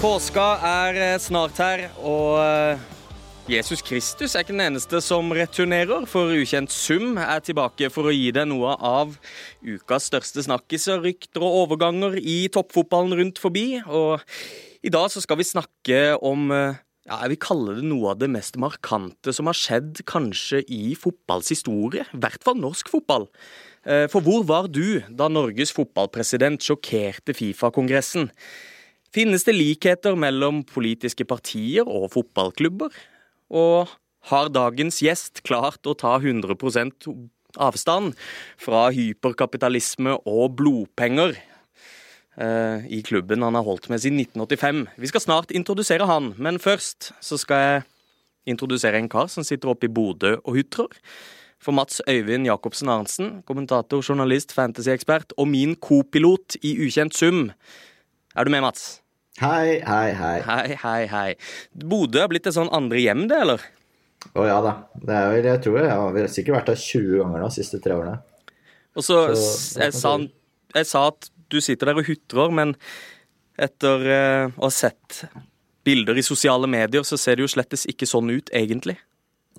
Påska er eh, snart her, og eh, Jesus Kristus er ikke den eneste som returnerer, for Ukjent sum er tilbake for å gi deg noe av ukas største snakkiser, rykter og overganger i toppfotballen rundt forbi. Og i dag så skal vi snakke om eh, ja, jeg vil kalle det noe av det mest markante som har skjedd kanskje i fotballs historie. I hvert fall norsk fotball. For hvor var du da Norges fotballpresident sjokkerte Fifa-kongressen? Finnes det likheter mellom politiske partier og fotballklubber? Og har dagens gjest klart å ta 100% avstand fra hyperkapitalisme og blodpenger eh, i klubben han har holdt med siden 1985? Vi skal snart introdusere han, men først så skal jeg introdusere en kar som sitter oppe i Bodø og hutrer. For Mats Øyvind Jacobsen Arntzen, kommentator, journalist, fantasyekspert og min kopilot i Ukjent sum. Er du med, Mats? Hei, hei, hei. Hei, hei, hei. Bodø har blitt et sånn andre hjem, det, eller? Å ja da. Det er vel, jeg tror jeg har sikkert vært der 20 ganger nå, de siste tre årene. Og så, så jeg, sa, jeg, sa, at du sitter der og hutrer, men etter uh, å ha sett bilder i sosiale medier, så ser det jo slettes ikke sånn ut, egentlig.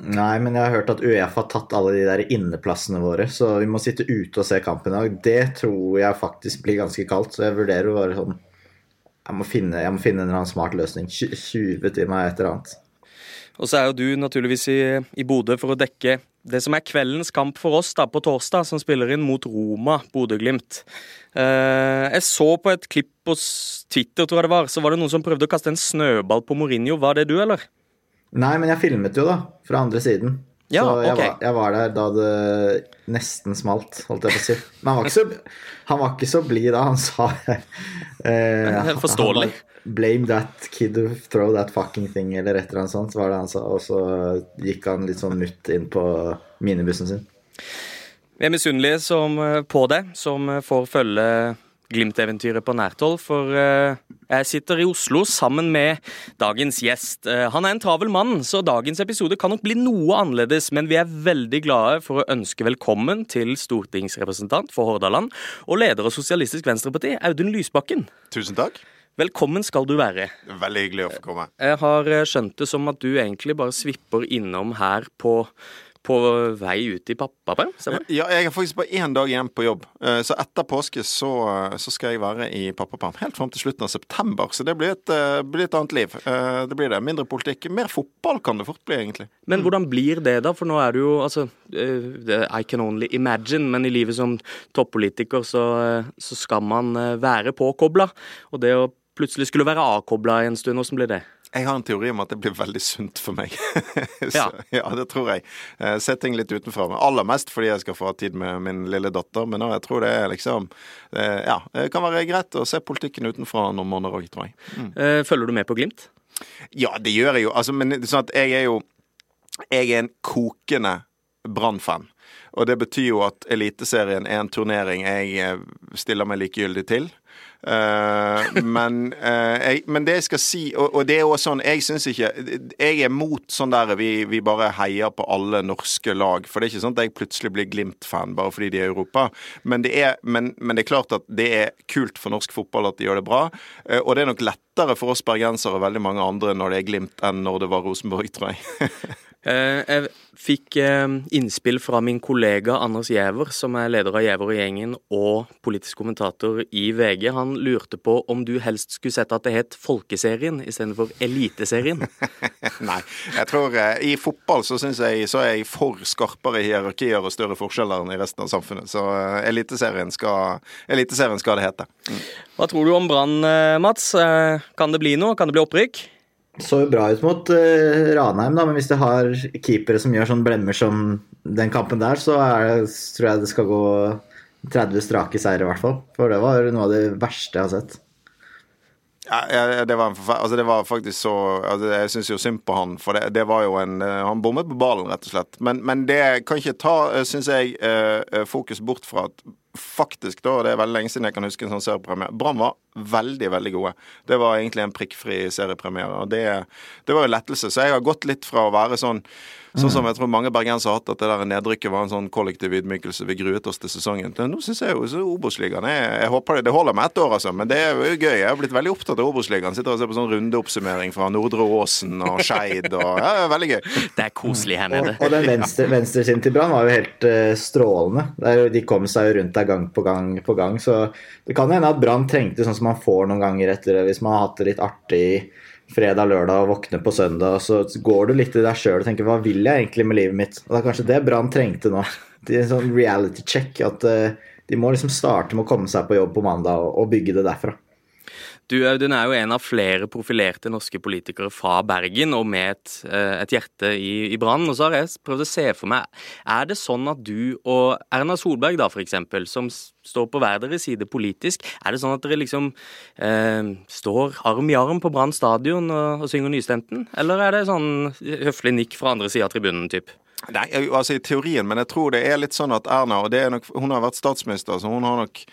Nei, men jeg har hørt at Uefa har tatt alle de der inneplassene våre, så vi må sitte ute og se kampen i dag. Det tror jeg faktisk blir ganske kaldt, så jeg vurderer å være sånn jeg må, finne, jeg må finne en eller annen smart løsning. 20 til meg, et eller annet. Og så er jo du naturligvis i, i Bodø for å dekke det som er kveldens kamp for oss da, på torsdag, som spiller inn mot Roma, Bodø-Glimt. Eh, jeg så på et klipp på Twitter, tror jeg det var, så var det noen som prøvde å kaste en snøball på Mourinho. Var det du, eller? Nei, men jeg filmet jo, da. Fra andre siden. Ja, så jeg, okay. var, jeg, var, der da det nesten smalt, holdt jeg på å si. Men han var ikke så, han var ikke så blid da. Han sa eh, Forståelig. Blame that kid who throw that fucking thing, eller et eller annet sånt, var det han sa. Og så gikk han litt sånn mutt inn på minibussen sin. Vi er misunnelige på det, som får følge Glimt-eventyret på nært hold, for eh, jeg sitter i Oslo sammen med dagens gjest. Eh, han er en travel mann, så dagens episode kan nok bli noe annerledes, men vi er veldig glade for å ønske velkommen til stortingsrepresentant for Hordaland og leder av Sosialistisk Venstreparti, Audun Lysbakken. Tusen takk. Velkommen skal du være. Veldig hyggelig å få komme. Jeg har eh, skjønt det som at du egentlig bare svipper innom her på på vei ut i pappaperm? Ja, jeg har faktisk bare én dag igjen på jobb. Eh, så etter påske så, så skal jeg være i pappaperm helt fram til slutten av september. Så det blir et, eh, blir et, annet liv. Eh, det blir det. Mindre politikk. Mer fotball kan det fort bli, egentlig. Men hvordan blir det, da? For nå er det jo altså I can only imagine, men i livet som toppolitiker så, så skal man være påkobla. Og det å plutselig skulle være avkobla en stund, hvordan blir det? Jeg har en teori om at det blir veldig sunt for meg. så, ja. ja. det tror jeg. Uh, Se ting litt utenfra. Men aller mest fordi jeg skal få ha tid med min lille datter. Men jeg tror det er liksom uh, Ja, det kan være greit å se politikken utenfra noen måneder òg, tror jeg. Mm. Uh, følger du med på Glimt? Ja, det gjør jeg jo. Altså, men sånn at jeg er jo Jeg er en kokende Brann-fan. Og det betyr jo at Eliteserien er en turnering jeg stiller meg likegyldig til. Uh, men, uh, jeg, men, det jeg skal si, og, og det er også sånn Jeg syns ikke Jeg er mot sånn der vi, vi, bare heier på alle norske lag. For det er ikke sånn at jeg plutselig blir Glimt-fan bare fordi de er i Europa. Men det er, men, men det er, klart at det er kult for norsk fotball at de gjør det bra. Uh, og det er nok lettere for oss bergensere og veldig mange andre når det er Glimt, enn når det var Rosenborg, tror jeg. Jeg fikk innspill fra min kollega Anders Giæver, som er leder av Giæver og gjengen og politisk kommentator i VG. Han lurte på om du helst skulle sett at det het Folkeserien istedenfor Eliteserien. Nei, jeg tror eh, i fotball så syns jeg så er jeg for skarpere hierarkier og større forskjeller enn i resten av samfunnet. Så eh, Eliteserien skal, eliteserien skal det hete. Mm. Hva tror du om Brann, eh, Mats? Kan det bli noe? Kan det bli opprykk? Så bra ut mot uh, Ranheim, da, men hvis de har keepere som gjør sånn blemmer som den kampen der, så det, tror jeg det skal gå 30 strake seire, i hvert fall. For det var noe av det verste jeg har sett. Ja, det, var altså det var faktisk så altså Jeg syns jo synd på han, for det, det, var jo en eh, Han bommet på ballen, rett og slett. Men, men det kan ikke ta, eh, syns jeg, fokus bort fra at faktisk, da, og det er veldig lenge siden jeg kan huske en sånn seriepremiere Brann var veldig, veldig gode. Det var egentlig en prikkfri seriepremiere. Og det, det var jo lettelse. Så jeg har gått litt fra å være sånn Sånn som jeg tror mange bergensere har hatt, at det der nedrykket var en sånn kollektiv ydmykelse. Vi gruet oss til sesongen. Nå syns jeg jo Obos-ligaen Jeg håper det, det holder med ett år, altså. Men det er jo gøy. Jeg har blitt veldig opptatt av Obos-ligaen. Sitter og ser på sånn rundeoppsummering fra Nordre Åsen og Skeid og Ja, det er veldig gøy. Det er koselig her nede. Og, og den venstre, venstresiden til Brann var jo helt uh, strålende. Der, de kom seg jo rundt der gang på gang på gang. Så det kan hende at Brann trengte sånn som man får noen ganger etter det, hvis man har hatt det litt artig fredag, lørdag og våkner på søndag, så går du litt i deg sjøl og tenker hva vil jeg egentlig med livet mitt? Og det er kanskje det Brann trengte nå. Det er en sånn reality check. At uh, de må liksom starte med å komme seg på jobb på mandag og bygge det derfra. Du Audun er jo en av flere profilerte norske politikere fra Bergen, og med et, eh, et hjerte i, i Brann. Og så har jeg prøvd å se for meg Er det sånn at du og Erna Solberg, da eksempel, som står på hver deres side politisk, er det sånn at dere liksom eh, står arm i arm på Brann stadion og, og synger Nystemten? Eller er det sånn høflig nikk fra andre sida av tribunen, typ? Nei, altså i teorien, men jeg tror det er litt sånn at Erna, og det er nok, hun har vært statsminister, så hun har nok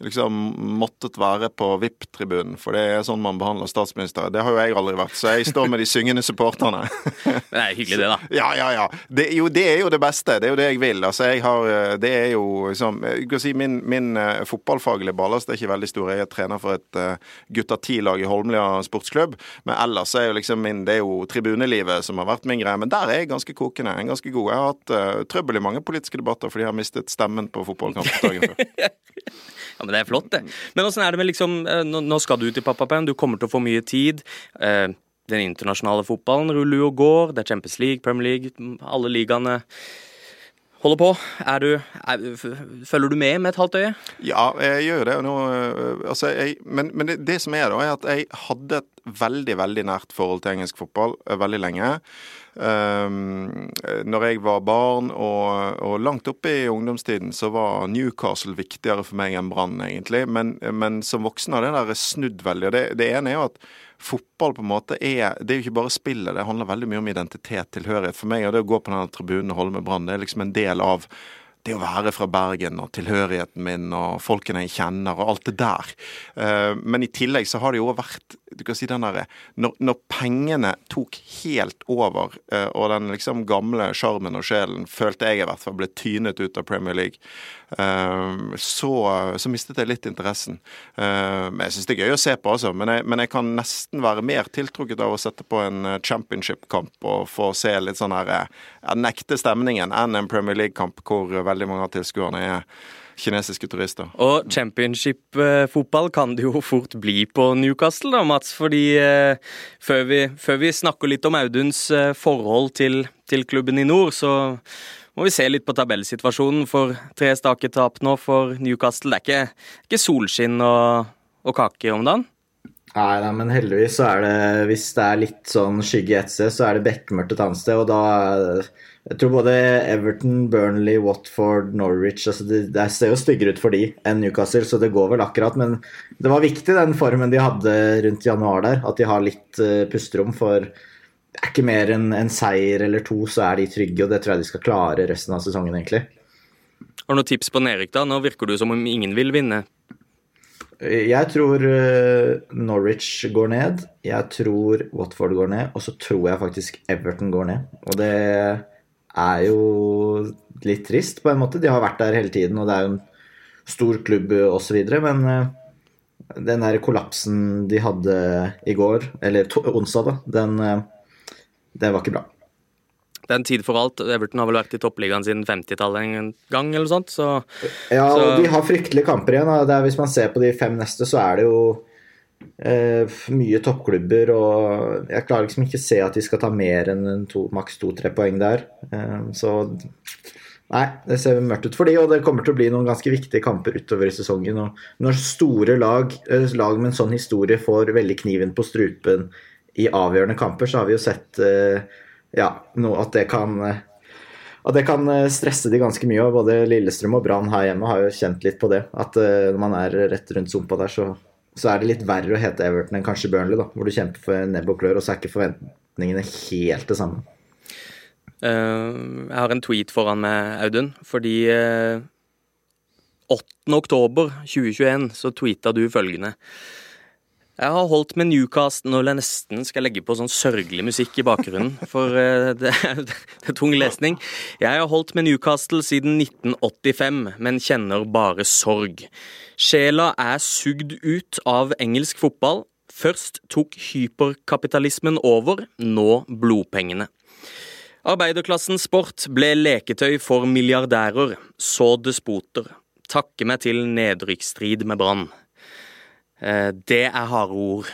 liksom måttet være på VIP-tribunen, for det er sånn man behandler statsministre. Det har jo jeg aldri vært, så jeg står med de syngende supporterne. det er hyggelig, det, da. Ja, ja, ja. Det, jo, det er jo det beste. Det er jo det jeg vil. Altså, jeg har eh, Det er jo liksom Jeg kan si min, min uh, fotballfaglige ballast er ikke veldig stor. Jeg er trener for et uh, gutta ti-lag i Holmlia sportsklubb, men ellers er jo liksom min Det er jo tribunelivet som har vært min greie. Men der er jeg ganske kokende. Jeg er ganske god. Jeg har hatt uh, trøbbel i mange politiske debatter fordi jeg har mistet stemmen på fotballkamp dagen før. Men Det er flott, det. Men åssen er det med liksom eh, Nå skal du til pappaperm, du kommer til å få mye tid. Eh, den internasjonale fotballen ruller jo og går. Det er Champions League, Premier League, alle ligaene holder på. Er du, er, følger du med med et halvt øye? Ja, jeg gjør det. Nå, eh, altså, jeg, men, men det, det, som er da, er at jeg hadde et veldig, veldig nært forhold til engelsk fotball veldig lenge. Um, når jeg var barn og, og, langt oppe i ungdomstiden, så var Newcastle viktigere for meg enn Brann, egentlig. Men, men, som voksen har det der snudd veldig. Det, det, ene er jo at fotball på en måte er Det er jo ikke bare spillet, det handler veldig mye om identitet, tilhørighet. For meg og det å gå på denne tribunen og holde med Brann, det er liksom en del av det å være fra Bergen og tilhørigheten min og folkene jeg kjenner og alt det der. Eh, men i tillegg så har det jo vært du kan si den der, når, når pengene tok helt over, eh, og den liksom gamle sjarmen og sjelen følte jeg i hvert fall ble tynet ut av Premier League, eh, så, så mistet jeg litt interessen. Men jeg syns det er gøy å se på, altså. Men jeg, men jeg kan nesten være mer tiltrukket av å sette på en championship-kamp og få se litt sånn her nekte stemningen enn en Premier League-kamp hvor veldig mange av tilskuerne er kinesiske turister. Og championship-fotball kan det jo fort bli på Newcastle, da, Mats. Fordi eh, før, vi, før, vi, snakker litt om Auduns eh, forhold til, til, klubben i nord, så må vi se litt på tabellsituasjonen. For tre stake tap nå for Newcastle. Det er ikke, ikke solskinn og, og kake om dagen? Nei, nei, men heldigvis så er det Hvis det er litt sånn skygge et sted, så er det bekmørkt et annet sted. Og da Jeg tror både Everton, Burnley, Watford, Norwich altså det, det, ser jo styggere ut for de enn Newcastle, så det går vel akkurat. Men det var viktig, den formen de hadde rundt januar der. At de har litt uh, pusterom. For det er ikke mer enn en seier eller to, så er de trygge. Og det tror jeg de skal klare resten av sesongen, egentlig. Har du noen tips på Nerik, da? Nå virker du som om ingen vil vinne jeg tror eh, Norwich går ned. Jeg tror Watford går ned. Og så tror jeg faktisk Everton går ned. Og det er jo litt trist, på en måte. De har vært der hele tiden, og det er jo en stor klubb osv. Men eh, den der kollapsen de hadde i går, eller onsdag, da, den, eh, den var ikke bra. Det er en tid for alt. Everton har vel vært i toppligaen siden 50-tallet en gang, eller sånt. Så, ja, og så... de har fryktelige kamper igjen. Da. hvis man ser på de fem neste, så er det jo mye toppklubber, og jeg klarer liksom ikke å se at de skal ta mer enn to, maks to-tre poeng der. Eh, så Nei, det ser mørkt ut for de, og det kommer til å bli noen ganske viktige kamper utover i sesongen. Og når store lag, eh, lag med en sånn historie får veldig kniven på strupen i avgjørende kamper, så har vi jo sett eh, ja, at det kan at det kan eh, stresse de ganske mye. og Både Lillestrøm og Brann her hjemme har jo kjent litt på det. At når man er rett rundt sumpa der, så, så, er det litt verre å hete Everton enn kanskje Burnley, da, hvor du kjemper for nebb og klør, og så er ikke forventningene helt det samme. Uh, jeg har en tweet foran meg, Audun, fordi uh, 8.10.2021 så tweeta du følgende. Jeg har holdt med Newcast når jeg nesten skal legge på sånn sørgelig musikk i bakgrunnen, for uh, det, er, det, er, tung lesning. Jeg har holdt med Newcastle siden 1985, men kjenner bare sorg. Sjela er sugd ut av engelsk fotball. Først tok hyperkapitalismen over, nå blodpengene. Arbeiderklassens sport ble leketøy for milliardærer, så despoter. Takke meg til nedrykksstrid med Brann. Eh, det er harde ord.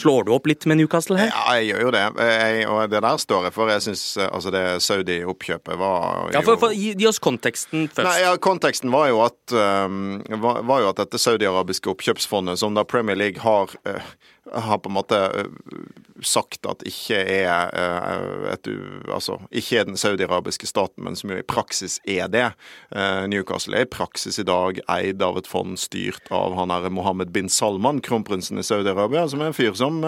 Slår du opp litt med Newcastle her? Ja, jeg gjør jo det. Jeg, og det der står jeg for. Jeg syns eh, altså det Saudi-oppkjøpet var jo Ja, for, for gi, gi, oss konteksten først. Nei, ja, Konteksten var jo at, um, var, var jo at dette saudi-arabiske oppkjøpsfondet, som da Premier League har uh, har på en måte sagt at ikke er et, altså, ikke er den saudi-arabiske staten, men som jo i praksis er det. Newcastle er i praksis i dag eid av et fond styrt av han er Mohammed bin Salman, kronprinsen i Saudi-Arabia, som er en fyr som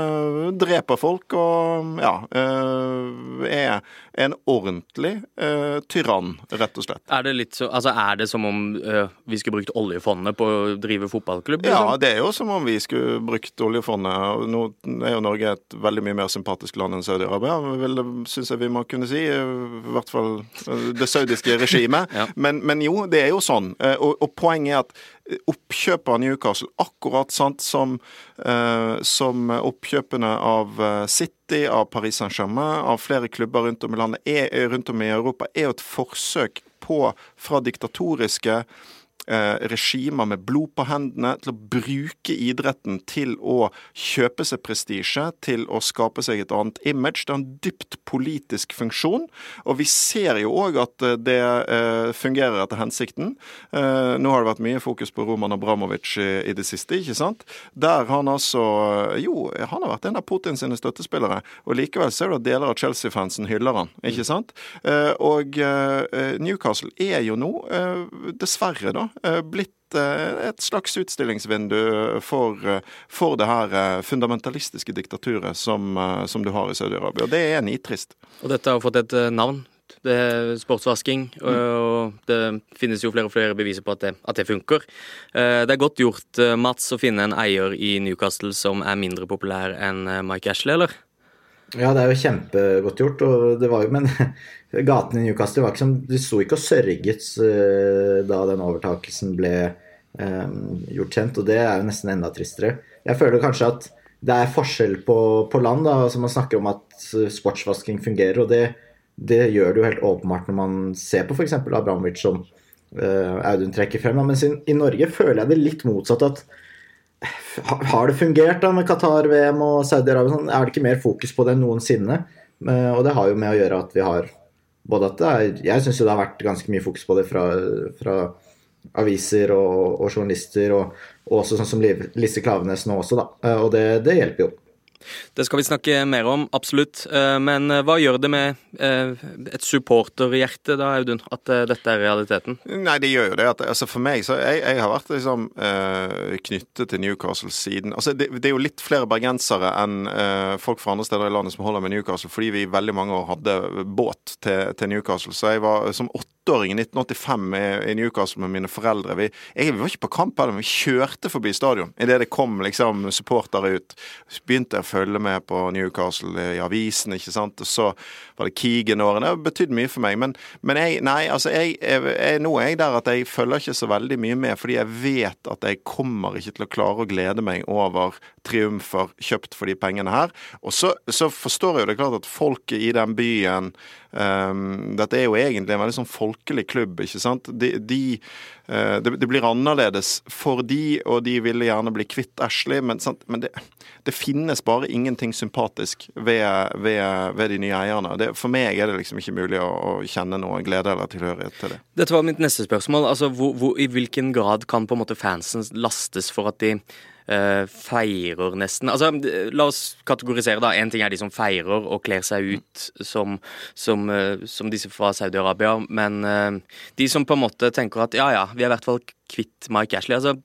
dreper folk og ja, er en ordentlig tyrann, rett og slett. Er det litt så, altså er det som om vi skulle brukt oljefondet på å drive fotballklubb? Liksom? Ja, det er jo som om vi skulle brukt oljefondet nå er jo Norge et veldig mye mer sympatisk land enn Saudi-Arabia, syns jeg vi må kunne si. I hvert fall eh, det saudiske regimet. ja. men, men, jo, det er jo sånn. Eh, og, og poenget er at oppkjøpet av Newcastle, akkurat sant som, uh, som oppkjøpene av City, av Paris Saint-Germain, av flere klubber rundt om i landet, er, rundt om i Europa, er jo et forsøk på, fra diktatoriske eh, regimer med blod på hendene, til å bruke idretten til å kjøpe seg prestisje, til å skape seg et annet image. Det har en dypt politisk funksjon, og vi ser jo òg at eh, det eh, fungerer etter hensikten. Eh, nå har det vært mye fokus på Roman Abramovic i, det siste, ikke sant? Der han altså Jo, han har vært en av Putin sine støttespillere, og likevel ser du at deler av Chelsea-fansen hyller han, ikke sant? Eh, og eh, Newcastle er jo nå, dessverre, da, Eh, blitt eh, et slags utstillingsvindu for, eh, for det her fundamentalistiske diktaturet som, som du har i Saudi-Arabia. Det er nitrist. Og dette har fått et navn. Det er sportsvasking, og det finnes jo flere og flere beviser på at det, at det funker. Det er godt gjort, Mats, å finne en eier i Newcastle som er mindre populær enn Mike Ashley, eller? Ja, det er jo kjempegodt gjort. var Men gatene i Newcastle var ikke som, de sto ikke og sørget uh, da den overtakelsen ble um, gjort kjent, og det er jo nesten enda tristere. Jeg føler kanskje at det er forskjell på, på land. da, altså Man snakker om at sportsvasking fungerer, og det, det gjør det jo helt åpenbart når man ser på f.eks. Abramovic, som uh, Audun trekker frem. Da. Mens i Norge føler jeg det litt motsatt. at har det fungert da med Qatar-VM og Saudi-Arabia? Sånn? Er det ikke mer fokus på det enn noensinne? Eh, og det har jo med å gjøre at vi har både at det er, Jeg syns det har vært ganske mye fokus på det fra, fra aviser og, og journalister, og, og, også sånn som Lise Klavenes nå også, da. Eh, og det, det hjelper jo. Det skal vi snakke mer om, absolutt. Eh, men eh, hva gjør det med eh, et supporterhjerte, da, Audun, at dette er realiteten? Nei, det gjør jo det. At, altså for meg så jeg, jeg har vært liksom knyttet til Newcastle siden altså det, det, er jo litt flere bergensere enn folk fra andre steder i landet som holder med Newcastle, fordi vi i veldig mange år hadde båt til, til Newcastle. Så jeg var som åtteåring i 1985 i, Newcastle med mine foreldre. Vi, jeg, vi var ikke på kamp heller, men vi kjørte forbi stadion idet det kom liksom supportere ut. Begynte jeg følge med på Newcastle i avisen, ikke sant. Og så var det Keegan-årene. Det betydde mye for meg. Men, men jeg, nei, altså jeg, jeg, nå er jeg der at jeg følger ikke så veldig mye med, fordi jeg vet at jeg kommer ikke til å klare å glede meg over triumfer kjøpt for de pengene her. Og så, så forstår jeg jo det klart at folket i den byen um, Dette er jo egentlig en veldig sånn folkelig klubb, ikke sant. De, de uh, det, det, blir annerledes for de, og de ville gjerne bli kvitt Ashley, men, men det, det, finnes bare ingenting sympatisk ved, ved, ved de nye eierne. Det, for meg er det liksom ikke mulig å, å, kjenne noe glede eller tilhørighet til det. Dette var mitt neste spørsmål. Altså, hvor, hvor, I hvilken grad kan på en måte fansen lastes for at de uh, feirer nesten Altså, La oss kategorisere, da. En ting er de som feirer og kler seg ut som, som, uh, som disse fra Saudi-Arabia, men uh, de som på en måte tenker at ja ja, vi er i hvert fall kvitt Mike Ashley. altså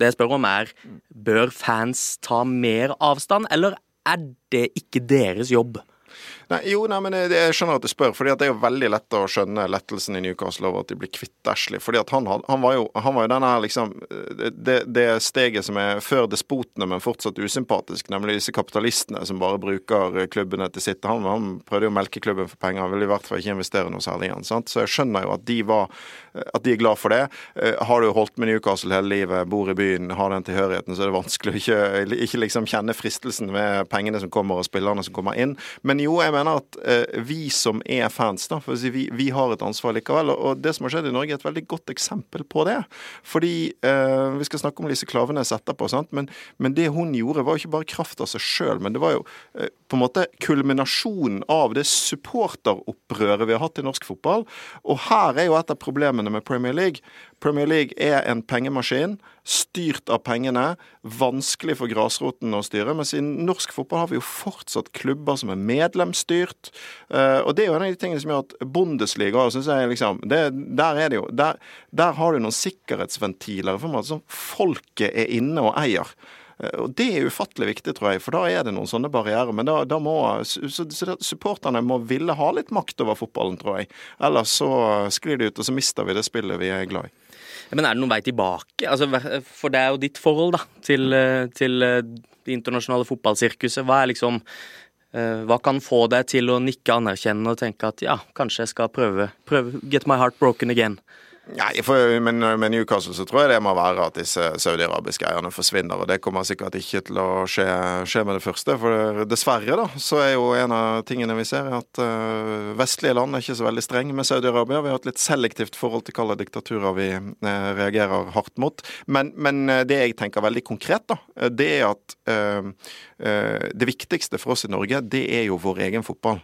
det jeg spør om er, Bør fans ta mer avstand, eller er det ikke deres jobb? Nei, jo, nei, men jeg, jeg skjønner at du spør, fordi det er jo veldig lett å skjønne lettelsen i Newcastle over at de blir kvitt Ashley. fordi at han, han, var jo, han var jo denne liksom det, det, steget som er før despotene, men fortsatt usympatisk, nemlig disse kapitalistene som bare bruker klubbene til sitt. Han, han prøvde jo å melke klubben for penger, han ville i hvert fall ikke investere noe særlig igjen. sant? Så jeg skjønner jo at de, var, at de er glad for det. Eh, har du holdt med Newcastle hele livet, bor i byen, har den tilhørigheten, så er det vanskelig å ikke, ikke liksom kjenne fristelsen med pengene som kommer og spillerne som kommer inn. Men jo, jeg mener at eh, vi som er fans, da, si, vi, vi, har et ansvar likevel. Og det som har skjedd i Norge, er et veldig godt eksempel på det. Fordi eh, Vi skal snakke om Lise Klavenes etterpå? Men, men, det hun gjorde, var ikke bare kraft av seg sjøl, men det var jo eh, på en måte kulminasjonen av det supporteropprøret vi har hatt i norsk fotball. Og her er jo et av problemene med Premier League. Premier League er en pengemaskin, styrt av pengene. Vanskelig for grasroten å styre. Mens i norsk fotball har vi jo fortsatt klubber som er medlemsstyrt. Uh, og det er jo en av de tingene som gjør at Bundesliga synes jeg liksom, det, Der er det jo, der, der har du noen sikkerhetsventiler for meg, som folket er inne og eier. Eh, og Det er ufattelig viktig, tror jeg, for da er det noen sånne barrierer. Men da, da må supporterne må ville ha litt makt over fotballen, tror jeg. Ellers så sklir det ut, og så mister vi det spillet vi er glad i. Men er det noen vei tilbake? Altså, for det er jo ditt forhold da, til, eh, til eh, det internasjonale fotballsirkuset. Hva er liksom hva kan få deg til å nikke anerkjennende og tenke at ja, kanskje jeg skal prøve, prøve Get my heart broken again? Nei, for, men med Newcastle så tror jeg det må være at disse saudiarabiske eierne forsvinner. Og det kommer sikkert ikke til å skje, skje, med det første. For dessverre da, så er jo en av tingene vi ser, at uh, vestlige land er ikke så veldig streng med Saudi-Arabia. Vi har et litt selektivt forhold til hvilke diktaturer vi uh, reagerer hardt mot. Men, men, eh, det jeg tenker veldig konkret, da, det er at uh, det viktigste for oss i Norge, det er jo vår egen fotball.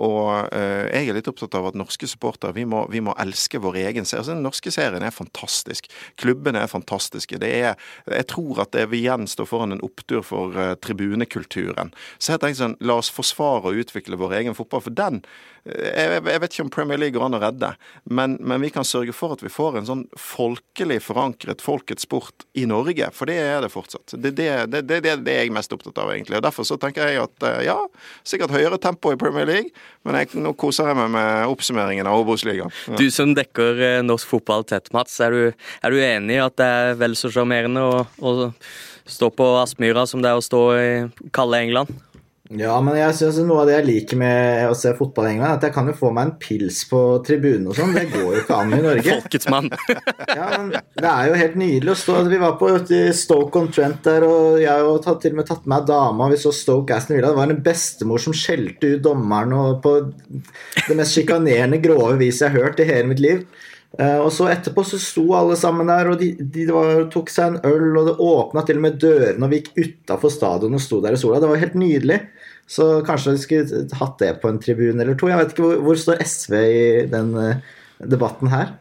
Og jeg er litt opptatt av at norske supportere, vi, vi må elske vår egen serie altså, den norske serien er fantastisk. Klubbene er fantastiske. Det er, jeg tror at det vil igjen stå foran en opptur for uh, tribunekulturen. Så jeg tenker sånn, la oss forsvare og utvikle vår egen fotball. For den jeg, jeg, vet ikke om Premier League går an å redde, men, men, vi kan sørge for at vi får en sånn folkelig forankret folkets sport i Norge. For det er det fortsatt. Det er det, det, det, det, er jeg mest opptatt av, egentlig. Og Derfor så tenker jeg at uh, ja, sikkert høyere tempo i Premier League, men jeg, nå koser jeg meg med oppsummeringen av Obos-ligaen. Ja. Du som dekker eh, norsk fotball tett, Mats. Er du, er du enig i at det er vel så sjarmerende å, å stå på Aspmyra som det er å stå i kalde England? Ja, men jeg synes noe av det jeg liker med å se fotball i England, er at jeg kan jo få meg en pils på tribunen og sånn. Det går jo ikke an i Norge. Folkets mann. ja, men det er jo helt nydelig å stå Vi var på Stoke on Trent der, og jeg har til og med tatt med meg dama, vi så Stoke Aston Villa. Det var en bestemor som skjelte ut dommeren og på det mest sjikanerende grove vis jeg har hørt i hele mitt liv. Uh, og så etterpå så sto alle sammen der, og de, de var, tok seg en øl, og det åpna til og med dørene, og vi gikk utafor stadion og sto der i sola. Det var helt nydelig. Så kanskje vi skulle hatt det på en tribune eller to. Jeg vet ikke Hvor, hvor står SV i den uh, debatten her?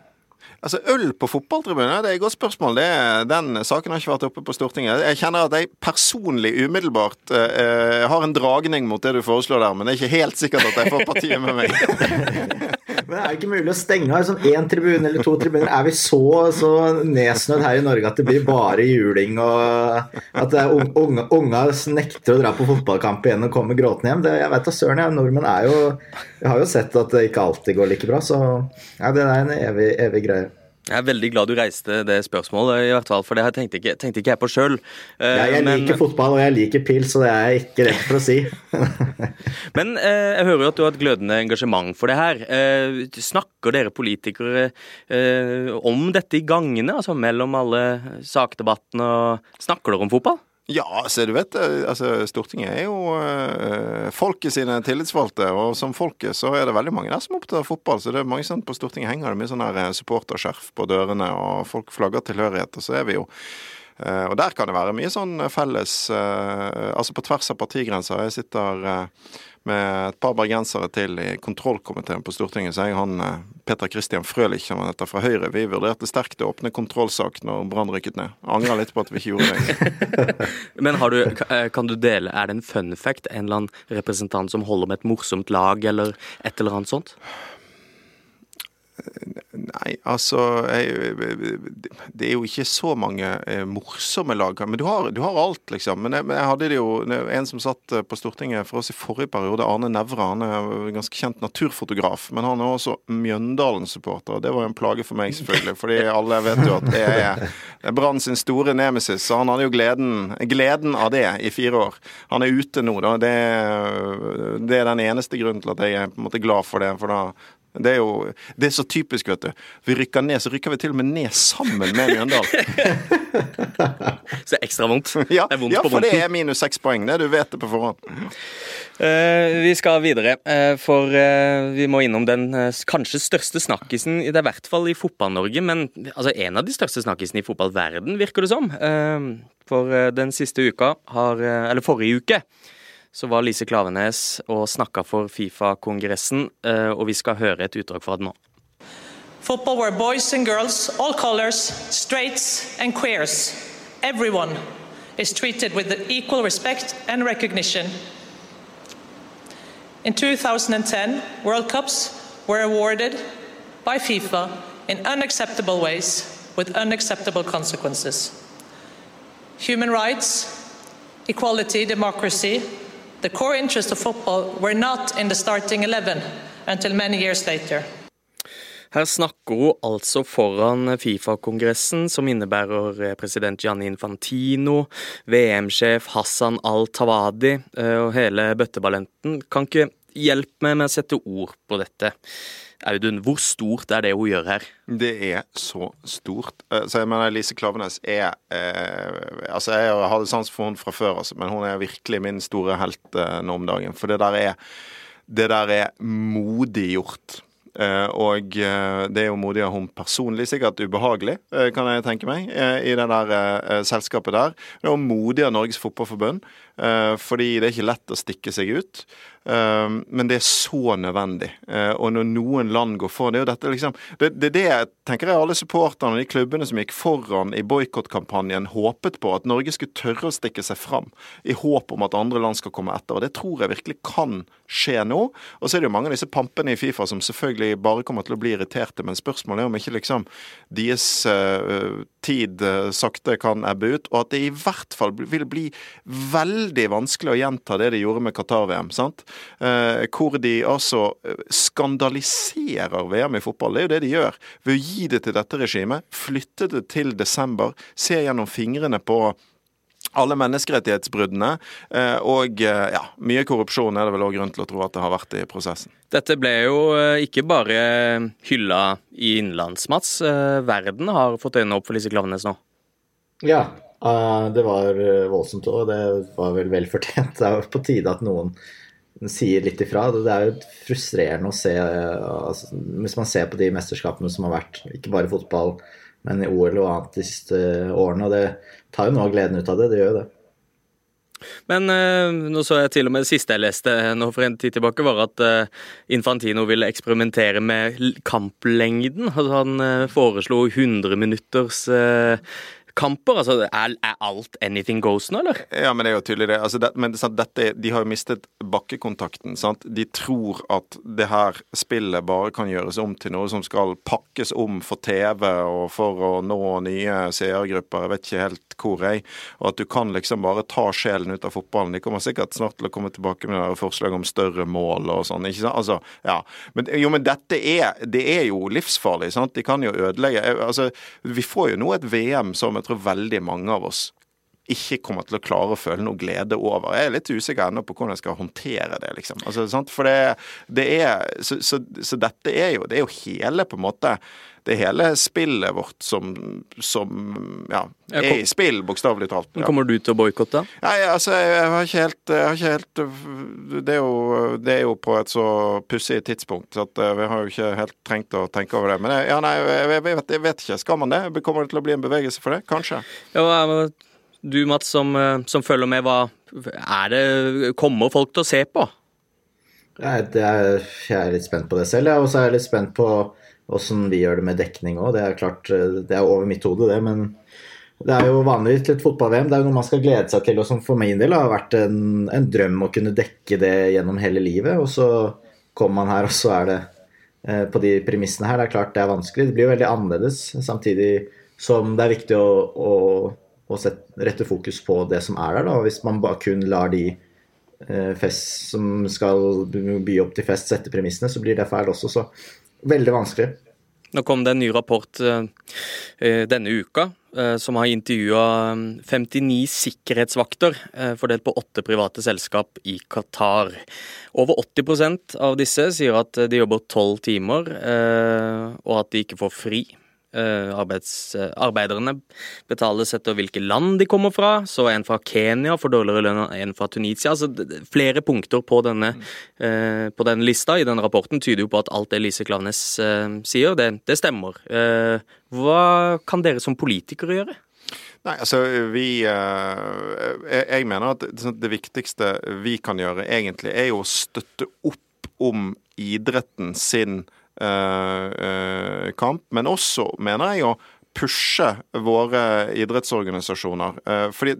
Altså, Øl på fotballtribuner, det er et godt spørsmål. Det, den saken har ikke vært oppe på Stortinget. Jeg kjenner at jeg personlig umiddelbart uh, har en dragning mot det du foreslår der, men det er ikke helt sikkert at jeg får partiet med meg. Men er det ikke mulig å stenge av sånn én tribune eller to tribuner? Er vi så, så nedsnødd her i Norge at det blir bare juling og at unge, unga nekter å dra på fotballkamp igjen og kommer gråtende hjem? Det, jeg vet da søren, jeg. Nordmenn er jo Jeg har jo sett at det ikke alltid går like bra, så ja, det er en evig, evig greie. Jeg er veldig glad du reiste det spørsmålet, i hvert fall, for det tenkte ikke, tenkte ikke jeg på sjøl. Ja, jeg men... liker fotball, og jeg liker pils, og det er jeg ikke rett for å si. men eh, jeg hører jo at du har et glødende engasjement for det her. Eh, snakker dere politikere eh, om dette i gangene, altså mellom alle sakdebattene? Snakker dere om fotball? Ja, altså, du vet, eh, altså, Stortinget er jo øh, folket sine tillitsvalgte. Og som folket så er det veldig mange der som er opptatt av fotball. Så det er mange sånn, på Stortinget henger det mye sånn her supporterskjerf på dørene, og folk flagger tilhørighet. Og så er vi jo øh, Og der kan det være mye sånn felles øh, Altså på tvers av partigrenser. Jeg sitter med et par bergensere til i kontrollkomiteen på Stortinget. Så jeg han eh, Peter Christian Frølich, som heter fra Høyre, vi vurderte sterkt å åpne kontrollsak når Brann rykket ned. Angrer litt på at vi ikke gjorde det. Men du, eh, kan du dele, er det en fun fact? En eller annen representant som holder med et morsomt lag, eller et eller annet sånt? Nei, altså Det er jo ikke så mange eh, morsomme lag. Men du har, du har alt, liksom. Men jeg, jeg, hadde det jo en som satt eh, på Stortinget for oss i forrige periode, Arne Nævra. Han er en ganske kjent naturfotograf, men han er også Mjøndalen-supporter. Det var jo en plage for meg, selvfølgelig. Fordi alle vet jo at det er, Brann sin store nemesis. Så han hadde jo gleden, gleden, av det i fire år. Han er ute nå, da. Det, det er den eneste grunnen til at jeg er på en måte glad for det. For da det er jo det er så typisk, vet du. Vi rykker ned, så rykker vi til og med ned sammen med Mjøndalen. så det er ekstra vondt. Ja, det vondt ja for det er minus seks poeng. Det du vet det på forhånd. Uh, vi skal videre, uh, for uh, vi må innom den kanskje største snakkisen, det er i hvert fall i Fotball-Norge, men altså, en av de største snakkisene i fotballverden, virker det som. for den siste uka har Eller forrige uke så var Lise Klavenes og snakka for Fifa-kongressen, og vi skal høre et utdrag fra det nå. Football where boys and girls, all colors, straights and queers, everyone is treated with equal respect and recognition. In 2010, World Cups were awarded by FIFA in unacceptable ways with unacceptable consequences. Human rights, equality, democracy, The core interests of football were not in the starting 11 until many years later. Her snakker hun altså foran Fifa-kongressen, som innebærer eh, president Gianni Infantino, VM-sjef Hassan Al-Tawadi eh, og hele bøtteballenten. Kan ikke hjelpe meg med å sette ord på dette. Audun, hvor stort er det hun gjør her? Det er så stort. Eh, så jeg mener Lise Klavenes er eh, Altså, jeg hadde sans for henne fra før, altså, men hun er virkelig min store helt eh, nå om dagen. For det der er det der er modig gjort. Uh, og uh, det er jo modig av hun personlig, sikkert ubehagelig, uh, kan jeg tenke meg, i det der selskapet der. Det er jo modig av Norges Fotballforbund, fordi det er ikke lett å stikke seg ut. Men det er så nødvendig. Eh, og når noen land går for Det er jo dette liksom Det, det er det jeg tenker jeg alle supporterne og de klubbene som gikk foran i boikottkampanjen, håpet på. At Norge skulle tørre å stikke seg fram i håp om at andre land skal komme etter. Og det tror jeg virkelig kan skje nå. Og så er det jo mange av disse pampene i Fifa som selvfølgelig bare kommer til å bli irriterte, men spørsmålet er om ikke liksom deres uh, tid uh, sakte kan ebbe ut, og at det i hvert fall vil bli veldig vanskelig å gjenta det de gjorde med Qatar-VM. sant? Eh, hvor de altså eh, skandaliserer VM i fotball. Det er jo det de gjør. Ved å gi det til dette regimet, flytte det til desember, se gjennom fingrene på alle menneskerettighetsbruddene. Eh, og ja, mye korrupsjon er det vel òg grunn til å tro at det har vært i prosessen. Dette ble jo ikke bare hylla i innenlands, Mats. Verden har fått øynene opp for Lise Klaveness nå. Ja, det var voldsomt òg. Det var vel vel fortjent. Det er på tide at noen sier litt ifra. Det er jo frustrerende å se altså, Hvis man ser på de mesterskapene som har vært, ikke bare fotball, men i OL og annet de siste årene. Og det tar jo noe av gleden ut av det. Det gjør jo det. Men uh, nå så jeg til og med det siste jeg leste nå for en tid tilbake, var at uh, Infantino ville eksperimentere med kamplengden. Altså, han foreslo 100 minutters kamper? Altså, er, er, alt anything goes nå, eller? Ja, men det er jo tydelig det. Altså, det men sant, dette, de har jo mistet bakkekontakten. sant? De tror at det her spillet bare kan gjøres om til noe som skal pakkes om for TV og for å nå nye seergrupper. Jeg vet ikke helt hvor, jeg. Og at du kan liksom bare ta sjelen ut av fotballen. De kommer sikkert snart til å komme tilbake med forslag om større mål og sånn. ikke sant? Altså, ja. Men, jo, men dette er, det er jo livsfarlig. sant? De kan jo ødelegge altså, Vi får jo nå et VM som jeg tror veldig mange av oss ikke kommer til å klare å føle noe glede over. Jeg er litt usikker ennå på hvordan jeg skal håndtere det, liksom. Altså, For det, det er så, så, så, dette er jo Det er jo hele på en måte det hele spillet vårt som, som ja, er i spill, bokstavelig talt. Ja. Kommer du til å boikotte? Nei, altså, jeg har ikke helt, har ikke helt det, er jo, det, er jo, på et så pussig tidspunkt, så at, eh, vi har jo ikke helt trengt å tenke over det. Men jeg, ja, nei, jeg, jeg, vet, jeg, vet, ikke. Skal man det? Kommer det til å bli en bevegelse for det? Kanskje. Ja, du Mats, som, eh, som følger med, hva er det Kommer folk til å se på? Jeg er, jeg er litt spent på det selv, og så er jeg litt spent på åssen vi gjør det med dekning òg. Det er klart, eh, det er over mitt hode, det. Men det er jo vanligvis til et fotball-VM. Det er jo noe man skal glede seg til. Og som for min del har vært en, en, drøm å kunne dekke det gjennom hele livet. Og så kommer man her, og så er det eh, på de premissene her. Det er klart det er vanskelig. Det blir jo veldig annerledes, samtidig som det er viktig å, å, å sette, rette fokus på det som er der. Da. Hvis man bare kun lar de eh, fest som skal by opp til fest, sette premissene, så blir det feil også. Så veldig vanskelig. Nå kom det en ny rapport eh, denne uka eh, som har intervjua 59 sikkerhetsvakter uh, fordelt på åtte private selskap i Qatar. Over 80% av disse sier at de jobber tolv timer, og at de ikke får fri. Eh, arbeids, eh, arbeiderne betales etter hvilke land de kommer fra. Så en fra Kenya får dårligere lønn enn en fra Tunisia. Altså, flere punkter på denne, mm. på denne lista i denne rapporten tyder jo på at alt det Lise Klaveness sier, det, det stemmer. hva kan dere som politikere gjøre? Nei, altså vi Jeg mener at det viktigste vi kan gjøre egentlig, er jo å støtte opp om idretten sin Eh, eh, kamp, men også, mener jeg, å pushe våre idrettsorganisasjoner. Eh, fordi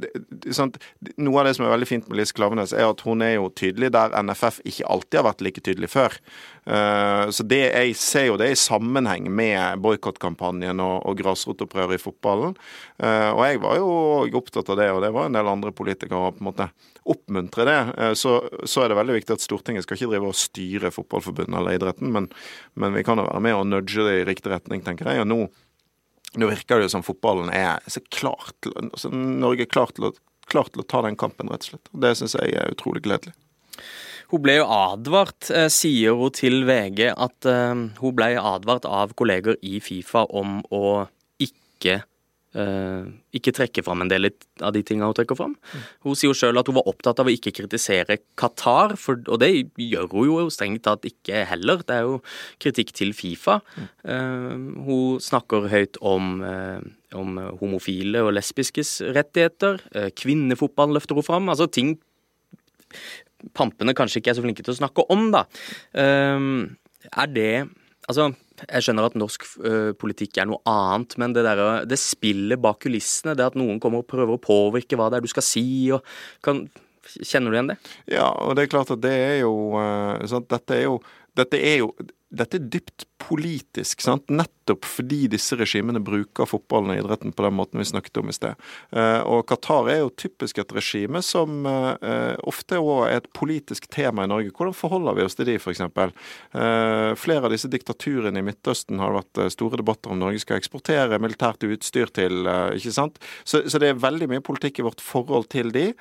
sant, Noe av det som er veldig fint med Lise Klavenes, er at hun er jo tydelig der NFF ikke alltid har vært like tydelig før. Så det, Jeg ser jo det i sammenheng med boikottkampanjen og, og grasrotopprøret i fotballen. Og jeg var jo opptatt av det, og det var en del andre politikere på en måte oppmuntre det, eh, så, så, er det veldig viktig at Stortinget skal ikke drive og styre fotballforbundet eller idretten, men, men vi kan jo være med og nudge det i riktig retning, tenker jeg. og nå nå virker det jo som fotballen er så klar til, altså Norge er klar til, å, klar til å ta den kampen, rett og slett. Det syns jeg er utrolig gledelig. Hun ble jo advart, eh, sier hun til VG, at eh, hun ble advart av kolleger i Fifa om å ikke ikke trekke fram en del av de tingene hun trekker fram. Hun sier jo sjøl at hun var opptatt av å ikke kritisere Qatar, for, og det gjør hun jo strengt tatt ikke heller. Det er jo kritikk til Fifa. Mm. Hun snakker høyt om, uh, om, homofile og lesbiskes rettigheter. kvinnefotball løfter hun fram. Altså ting pampene kanskje ikke er så flinke til å snakke om, da. er det Altså jeg skjønner at norsk uh, politikk er noe annet, men det, der, det spillet bak kulissene, det at noen kommer og prøver å påvirke hva det er du skal si og kan, Kjenner du igjen det? Ja, og det er klart at det er jo uh, Dette er jo dette er jo dette er dypt politisk, sant? nettopp fordi disse regimene bruker fotballen og idretten på den måten vi snakket om i sted. Eh, og Qatar er jo typisk et regime som eh, ofte òg er et politisk tema i Norge. Hvordan forholder vi oss til de, f.eks.? Eh, flere av disse diktaturene i Midtøsten har vært store debatter om Norge skal eksportere militært utstyr til, ikke sant? Så, så det er veldig mye politikk i vårt forhold til de.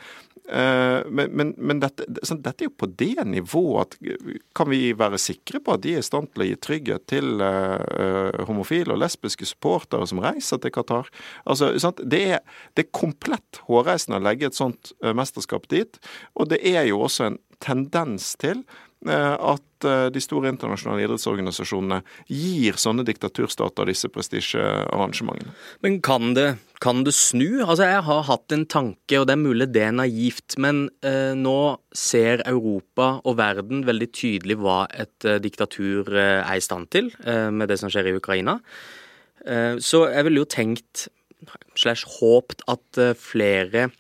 Men, men, men dette, sånn, dette, er jo på det nivået at kan vi være sikre på at de er i stand til å gi trygghet til uh, homofile og lesbiske supportere som reiser til Qatar. Altså, det er, det, er, komplett hårreisende å legge et sånt mesterskap dit. Og det er jo også en tendens til Eh, at eh, de store internasjonale idrettsorganisasjonene gir sånne diktaturstater disse prestisjearrangementene. Men kan det, kan det, snu? Altså Jeg har hatt en tanke, og det er mulig det er naivt, men eh, nå ser Europa og verden veldig tydelig hva et eh, diktatur eh, er i stand til, eh, med det som skjer i Ukraina. så jeg ville jo tenkt, slash håpt, at flere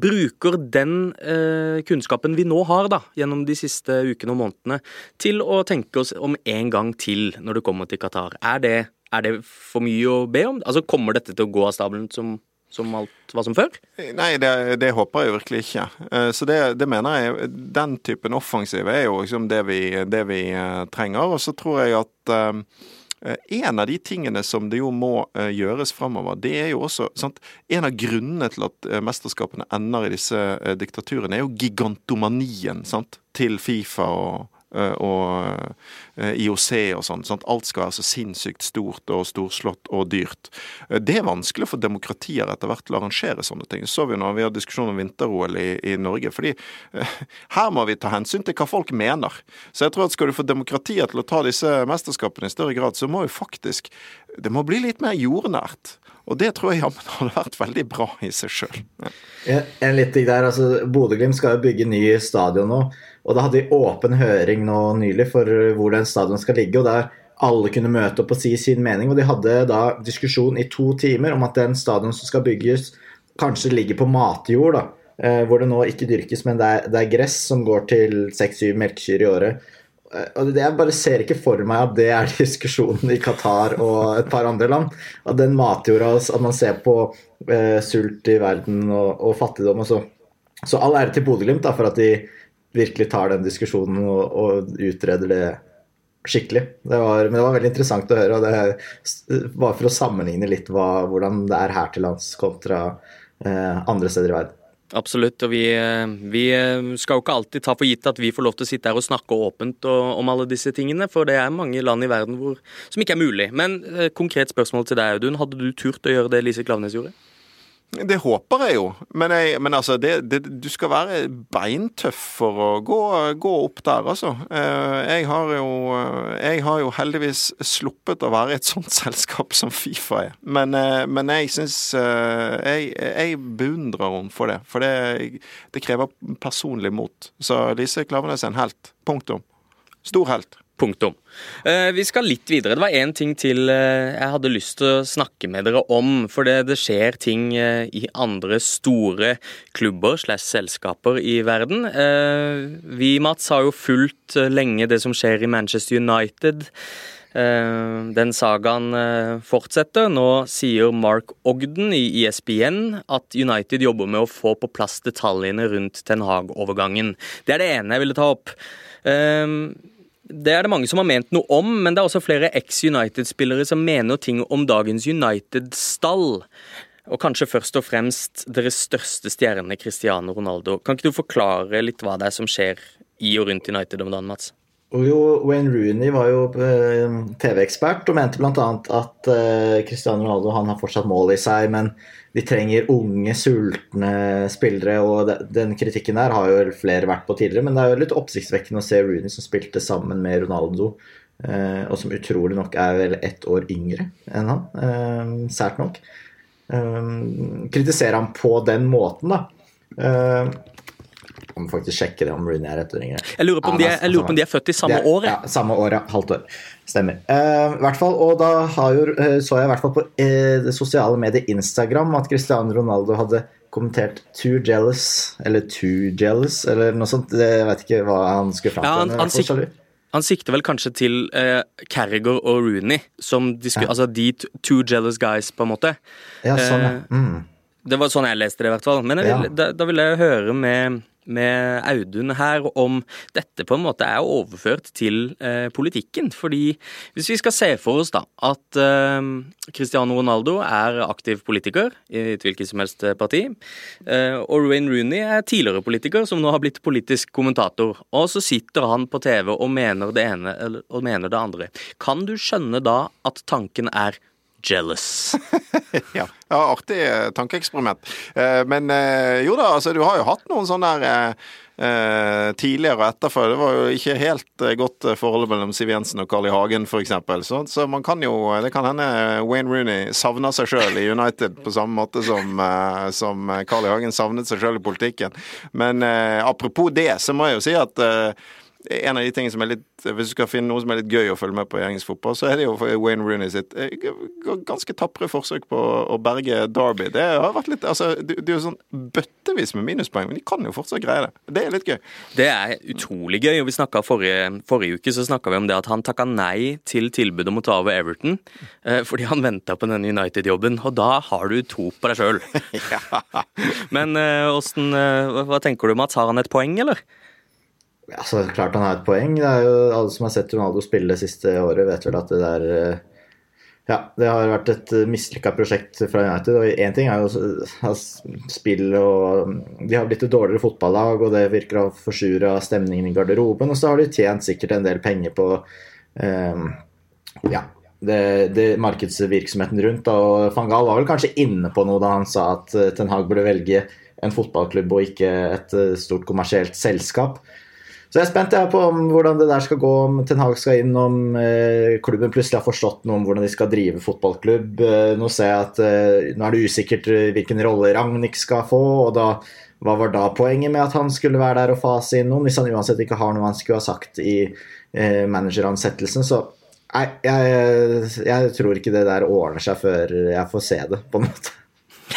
bruker den eh, kunnskapen vi nå har da, gjennom de siste ukene og månedene, til å tenke oss om en gang til når det kommer til Qatar. Er det, er det for mye å be om? Altså, Kommer dette til å gå av stabelen som, som alt var som før? Nei, det, det håper jeg virkelig ikke. Eh, så det, det, mener jeg Den typen offensiv er jo liksom det vi, det vi uh, trenger. Og så tror jeg at Eh, en av de tingene som det jo må eh, gjøres framover, det er jo også sant? En av grunnene til at eh, mesterskapene ender i disse diktaturene, er jo gigantomanien sant? til Fifa og, Eh, og eh, IOC og sånn. sånn alt skal være så sinnssykt stort og storslått og dyrt. Eh, det er vanskelig for demokratier etter hvert til å arrangere sånne ting. Så vi når vi har diskusjon om vinter-OL i, i, Norge. fordi her må vi ta hensyn til hva folk mener. Så jeg tror at skal du få demokratier til å ta disse mesterskapene i større grad, så må jo faktisk Det må bli litt mer jordnært. Og det tror jeg jammen hadde vært veldig bra i seg sjøl. Ja. En liten ting der, altså Bodø-Glimt skal jo bygge ny stadion nå. Og da hadde vi åpen høring nå nylig for hvor den stadion skal ligge. og der alle kunne møte opp og si sin mening. Og de hadde da diskusjon i to timer om at den stadion som skal bygges, kanskje ligger på matjord. da, eh, Hvor det nå ikke dyrkes, men det er, det er gress som går til seks-syv melkekyr i året. og det, Jeg bare ser ikke for meg at det er diskusjonen i Qatar og et par andre land. At den matjorda At man ser på eh, sult i verden og, og fattigdom og så. Så all ære til Bodø-Glimt for at de virkelig tar den diskusjonen og, og utreder det skikkelig. Det var, men det var veldig interessant å høre. og det Bare for å sammenligne litt hva, hvordan det er her til lands kontra eh, andre steder i verden. Absolutt. Og vi, eh, vi, eh, skal jo ikke alltid ta for gitt at vi får lov til å sitte her og snakke åpent om alle disse tingene, for det er mange land i verden hvor, som ikke er mulig. Men eh, konkret spørsmål til deg, Audun. Hadde du turt å gjøre det Lise Klaveness gjorde? Det håper jeg jo, men, jeg, men altså, det, det, du skal være beintøff for å gå, gå, opp der, altså. Eh, jeg har, jo, jeg har jo heldigvis sluppet å være i et sånt selskap som Fifa er. Men, eh, men jeg syns eh, jeg, jeg, beundrer henne for det. For det, det krever personlig mot. Så Lise Klaveness er en helt. Punktum. Stor helt. Punktum. Eh, vi skal litt videre. Det var én ting til eh, jeg hadde lyst til å snakke med dere om. For det, det skjer ting eh, i andre store klubber slash selskaper i verden. Vi, Mats, har jo fulgt lenge det som skjer i Manchester United. Den sagaen fortsetter. Nå sier Mark Ogden i ESPN at United jobber med å få på plass detaljene rundt Ten Hag-overgangen. Det er det ene jeg ville ta opp. Det er det mange som har ment noe om, men det er også flere eks-United-spillere som mener ting om dagens United-stall. Og kanskje først og fremst deres største stjerne, Cristiano Ronaldo. Kan ikke du forklare litt hva det er som skjer i og rundt United om dagen, Mats? Jo, Wayne Rooney var jo eh, TV-ekspert og mente bl.a. at eh, Cristiano Ronaldo han har fortsatt mål i seg, men de trenger unge, sultne spillere. og Den kritikken der har jo flere vært på tidligere, men det er jo litt oppsiktsvekkende å se Rooney som spilte sammen med Ronaldo, eh, og som utrolig nok er vel ett år yngre enn han. Sært nok. Kritisere ham på den måten, da må faktisk sjekke det om Rooney er ett år yngre. Jeg lurer på om, de, er, lurer på om de er født i samme år? Ja, samme år, ja. Halvt år. Stemmer. Uh, hvert fall, og da jo, uh, så jeg i hvert fall på uh, det sosiale mediet Instagram at Cristiano Ronaldo hadde kommentert 'too jealous', eller 'too jealous', eller noe sånt. Jeg vet ikke hva han skulle fram til. Ja, han, han, sik han, sikter vel kanskje til Carriger og Rooney, som de, skulle, ja. altså de two jealous guys, på en måte. Ja, sånn, ja. Mm. Det var sånn jeg leste det, i hvert fall. Men vil, ja. da, da vil jeg høre med med Audun her om dette på en måte er overført til eh, politikken. Fordi hvis vi skal se for oss da at eh, Cristiano Ronaldo er aktiv politiker i et hvilket som helst parti, eh, og Wayne Rooney er tidligere politiker som nå har blitt politisk kommentator, og så sitter han på TV og mener det ene og mener det andre. Kan du skjønne da at tanken er jealous. ja. ja, artig eh, tankeeksperiment. Eh, men eh, jo da, altså du har jo hatt noen sånne der tidligere og etterfør. Det var jo ikke helt godt forhold mellom Siv Jensen og Carl I. Hagen, f.eks. Så, så man kan jo Det kan hende Wayne Rooney savner seg sjøl i United på samme måte som, som Carl I. Hagen savnet seg sjøl i politikken. Men apropos det, så må jeg jo si at en av de tingene som er litt Hvis du skal finne noe som er litt gøy å følge med på i engelsk fotball, så er det jo Wayne Rooney sitt eh, ganske tapre forsøk på å berge Derby. Det har vært litt Altså, det er jo sånn bøttevis med minuspoeng, men de kan jo fortsatt greie det. Det er litt gøy. Det er utrolig gøy. og vi forrige, forrige uke så snakka vi om det at han takka nei til tilbudet om å ta over Everton eh, fordi han venta på denne United-jobben, og da har du tro på deg sjøl. Men åssen eh, Hva tenker du, Mats? Har han et poeng, eller? Altså, klart han har et poeng. Det er jo Alle som har sett Ronaldo spille det siste året, vet vel at det der eh, Ja, det har vært et eh, mislykka prosjekt fra United. Og én ting er jo spill og De har blitt et dårligere fotballag, og det virker å forsure stemningen i garderoben. Og så har de tjent sikkert en del penger på um, ja, det, det, markedsvirksomheten rundt. Og van Gaal var vel kanskje inne på noe da han sa at Ten Hag burde velge en fotballklubb og ikke et stort kommersielt selskap. Så jeg er spent jeg, på hvordan det der skal gå, om Ten Hag skal inn, om eh, klubben plutselig har forstått noe om hvordan de skal drive fotballklubb. Eh, nå ser jeg at eh, nå er det usikkert eh, hvilken rolle Ragnhild skal få. og da, Hva var da poenget med at han skulle være der og fase inn noen, hvis han uansett ikke har noe han skulle ha sagt i eh, manageransettelsen? Så nei, jeg, jeg tror ikke det der ordner seg før jeg får se det, på en måte.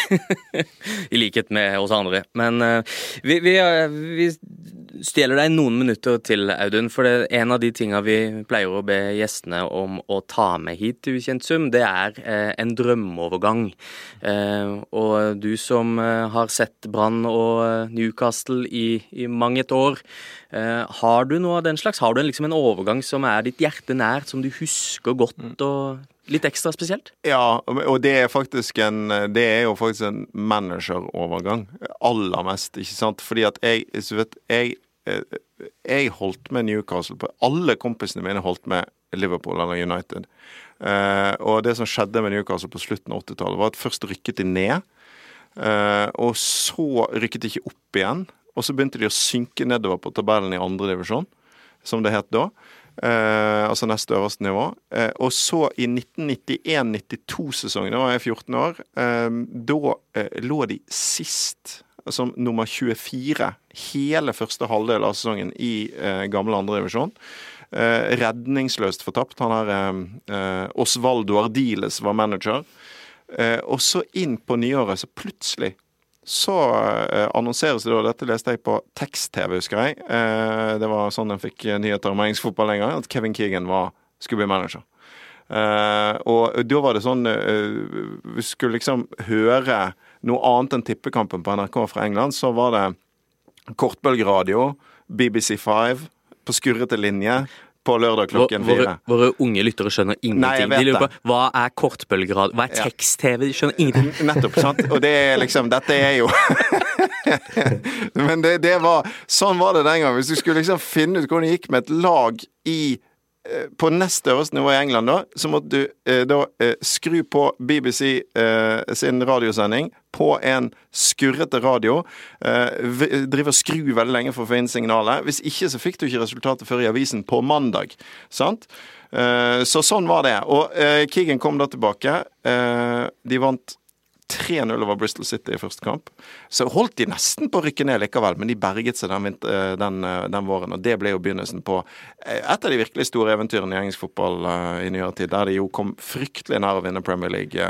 I likhet med oss andre. Men uh, vi, vi, vi, stjeler deg noen minutter til, Audun. For det, en av de tinga vi pleier å be gjestene om å ta med hit til Ukjent sum, det er eh, en drømmeovergang. Eh, og du som eh, har sett Brann og eh, Newcastle i, i mange et år, eh, har du noe av den slags? Har du liksom en overgang som er ditt hjerte nært, som du husker godt Mm. og litt ekstra spesielt? Ja, og det er faktisk en Det er jo faktisk en managerovergang. Aller mest, ikke sant. Fordi at jeg så vet, jeg, jeg holdt med Newcastle på Alle kompisene mine holdt med Liverpool eller United. Eh, og det som skjedde med Newcastle på slutten av 80-tallet, var at først rykket de ned. eh, og så rykket de ikke opp igjen. Og så begynte de å synke nedover på tabellen i andre divisjon, som det het da. Eh, altså neste øverste nivå. Eh, og så i 1991-92-sesongen, da var jeg 14 år, eh, da eh, lå de sist, som nummer 24, hele første halvdel av sesongen i eh, gamle andredivisjon. Eh, redningsløst fortapt. Han her eh, eh, Osvaldo Ardiles var manager. Eh, og så inn på nyåret, så plutselig så eh, annonseres det da, dette leste jeg på tekst-TV, husker jeg. Eh, det var sånn jeg fikk nyheter om engelsk fotball en gang, at Kevin Keegan var, skulle bli manager. Og da var det sånn Vi skulle liksom høre noe annet enn tippekampen på NRK fra England, så var det kortbølgeradio, BBC5, på skurrete linje, på lørdag klokken fire. våre unge lyttere skjønner ingenting. Nei, jeg vet de lurer på hva er kortbølgerad, hva er tekst-TV? De skjønner ingenting. Nettopp, sant? Og det er liksom Dette er jo Men det, det var Sånn var det den gangen. Hvis du skulle liksom finne ut hvordan det gikk med et lag i på nest øverste nivå i England, da, så måtte du eh, da eh, skru på BBC eh, sin radiosending på en skurrete radio. Eh, drive og skru veldig lenge for å få inn signalet. Hvis ikke så fikk du ikke resultatet før i avisen på mandag. Sant? Eh, så sånn var det. Og eh, Keegan kom da tilbake. De vant 3-0 over Bristol City i første kamp. Så holdt de nesten på å rykke ned likevel, men de berget seg den, eh, den, eh, den våren. Og det ble jo begynnelsen på eh, et av de virkelig store eventyrene i engelsk fotball i nyere tid, der de jo kom fryktelig nær å vinne Premier League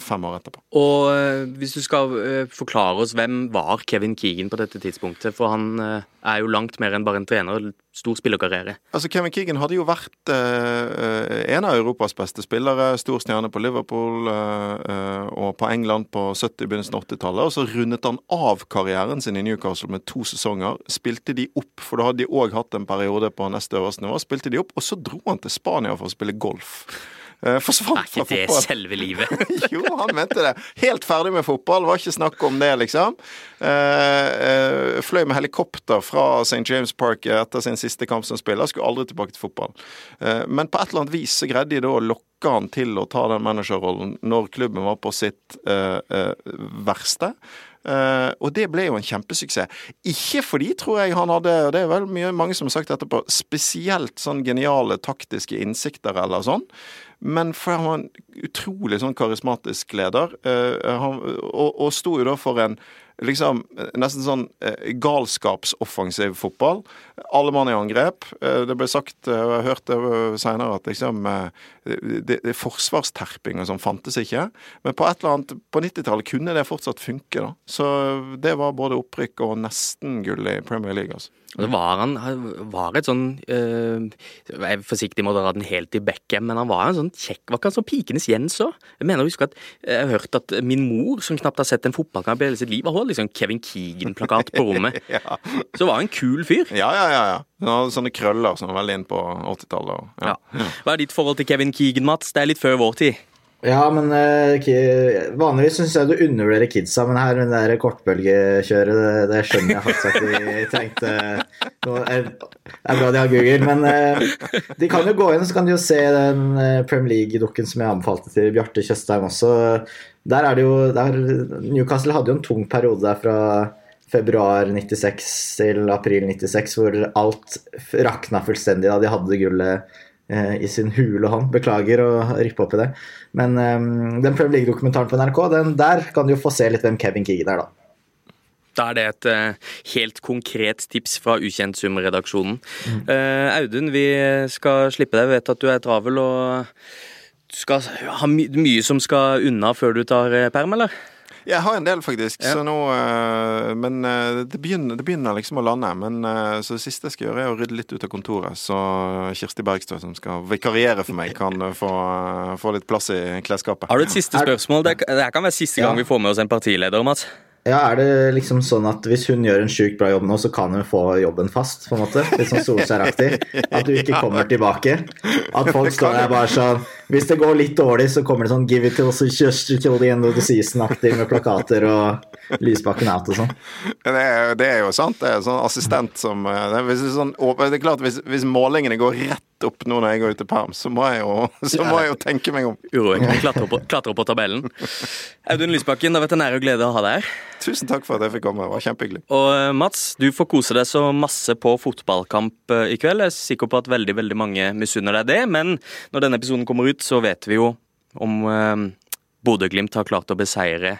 fem år etterpå. Og hvis du skal forklare oss, hvem var Kevin Keegan på dette tidspunktet? For han er jo langt mer enn bare en trener. Stor spillerkarriere. Altså, Kevin Keegan hadde jo vært eh, en av Europas beste spillere. Stor stjerne på Liverpool eh, eh, og på England på 70- begynnelsen av 80-tallet. Og så rundet han av karrieren sin i Newcastle med to sesonger. Spilte de opp, for da hadde de òg hatt en periode på neste øverste nivå. Spilte de opp, og så dro han til Spania for å spille golf. Eh, fotball. Er ikke det selve livet? jo, han mente det. Helt ferdig med fotball, var ikke snakk om det, liksom. Eh, eh, fløy med helikopter fra St. James Park etter sin siste kamp som spiller. Skulle aldri tilbake til fotball. Men på et eller annet vis så greide de da å lokke han til å ta den managerrollen når klubben var på sitt verste. Uh, og det ble jo en kjempesuksess. Ikke fordi, tror jeg, han hadde, og det er vel mye, mange som har sagt etterpå, spesielt sånn geniale taktiske innsikter eller sånn. Men for han var en utrolig sånn karismatisk leder, eh, han, og, og sto jo da for en liksom nesten sånn eh, galskapsoffensiv fotball. Alle mann i angrep. Eh, det ble sagt, eh, og jeg hørte seinere, at liksom eh, det, det, forsvarsterping og sånn fantes ikke. Men på et eller annet på 90-tallet kunne det fortsatt funke, da. Så det var både opprykk og nesten gull i Premier League, altså. Og det var han var et sånn øh, Jeg er forsiktig med å dra den helt i Beckham, men han var en sånn kjekk Var ikke han sånn pikenes Jens òg? Jeg mener å huske at jeg har hørt at min mor, som knapt har sett en fotballkamp i hele sitt liv, har holdt liksom Kevin Keegan-plakat på rommet. Ja. Så var han en kul fyr. Ja, ja, ja. ja. Han hadde sånne krøller som var veldig inn på 80-tallet. Ja. Ja. Hva er ditt forhold til Kevin Keegan, Mats? Det er litt før vår tid. Ja, men eh, vanligvis syns jeg du undervurderer kidsa, men her med det der kortbølgekjøret, det, det skjønner jeg faktisk at de trengte noe, er- Det er bra de har Google, men eh, de kan jo gå inn så kan de jo se den eh, Premier League-dukken som jeg anbefalte til Bjarte Tjøstheim også. Der er det jo der, Newcastle hadde jo en tung periode der fra februar 96 til april 96, hvor alt rakna fullstendig da de hadde gullet eh, i sin hule hånd. Beklager å rippe opp i det. Men um, den Premier League-dokumentaren på NRK, den, der kan du jo få se litt hvem Kevin Keegan er, da. Da er det et uh, helt konkret tips fra Ukjentsum-redaksjonen. Eh, Audun, vi skal slippe deg. Vi vet at du er travel og du skal ha my mye som skal unna før du tar eh, perm, eller? Jeg har en del, faktisk. Ja. Så nå, eh, men eh, det begynner, det begynner liksom å lande. Men eh, Så det siste jeg skal gjøre, er å rydde litt ut av kontoret. Så Kirsti Bergstø, som skal vikariere for meg, kan få, få litt plass i klesskapet. Har du et siste spørsmål? Det, det her kan være siste gang Ja. vi får med oss en partileder, Mats. Ja, Er det liksom sånn at hvis hun gjør en sjukt bra jobb nå, så kan hun få jobben fast? på en måte? Litt sånn Solskjær-aktig. At du ikke kommer tilbake. At folk står der bare sånn Hvis det går litt dårlig, så kommer det sånn 'Give it to, just till the end of the season'-aktig med plakater og Lysbakken out og sånn. Det det er jo sant. Det er sånn assistent som eh, det er, hvis det, er sånn, det er klart, hvis, hvis målingene går rett opp nå når jeg går ut til perm, så må jeg jo, så må jeg jo tenke meg om. Urovekkende klatrer, klatre opp på tabellen. Audun Lysbakken, det har vært en ære og glede å ha deg her. Tusen takk for at jeg fikk komme. Det var kjempehyggelig. Og eh, Mats, du får kose deg så masse på fotballkamp eh, i kveld. Jeg er sikker på at veldig veldig mange misunner deg det, men når denne episoden kommer ut, så vet vi jo om eh, Bodø-Glimt har klart å beseire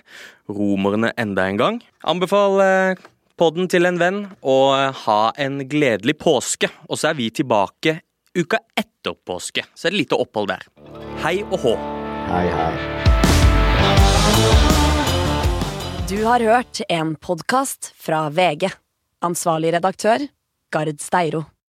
romerne enda en gang. Anbefal eh, podden til en venn, og eh, ha en gledelig påske. Og så er vi tilbake uka etter påske, så er det lite opphold der. Hei og hå. Hei, hei. Du har hørt en podkast fra VG. Ansvarlig redaktør, Gard Steiro.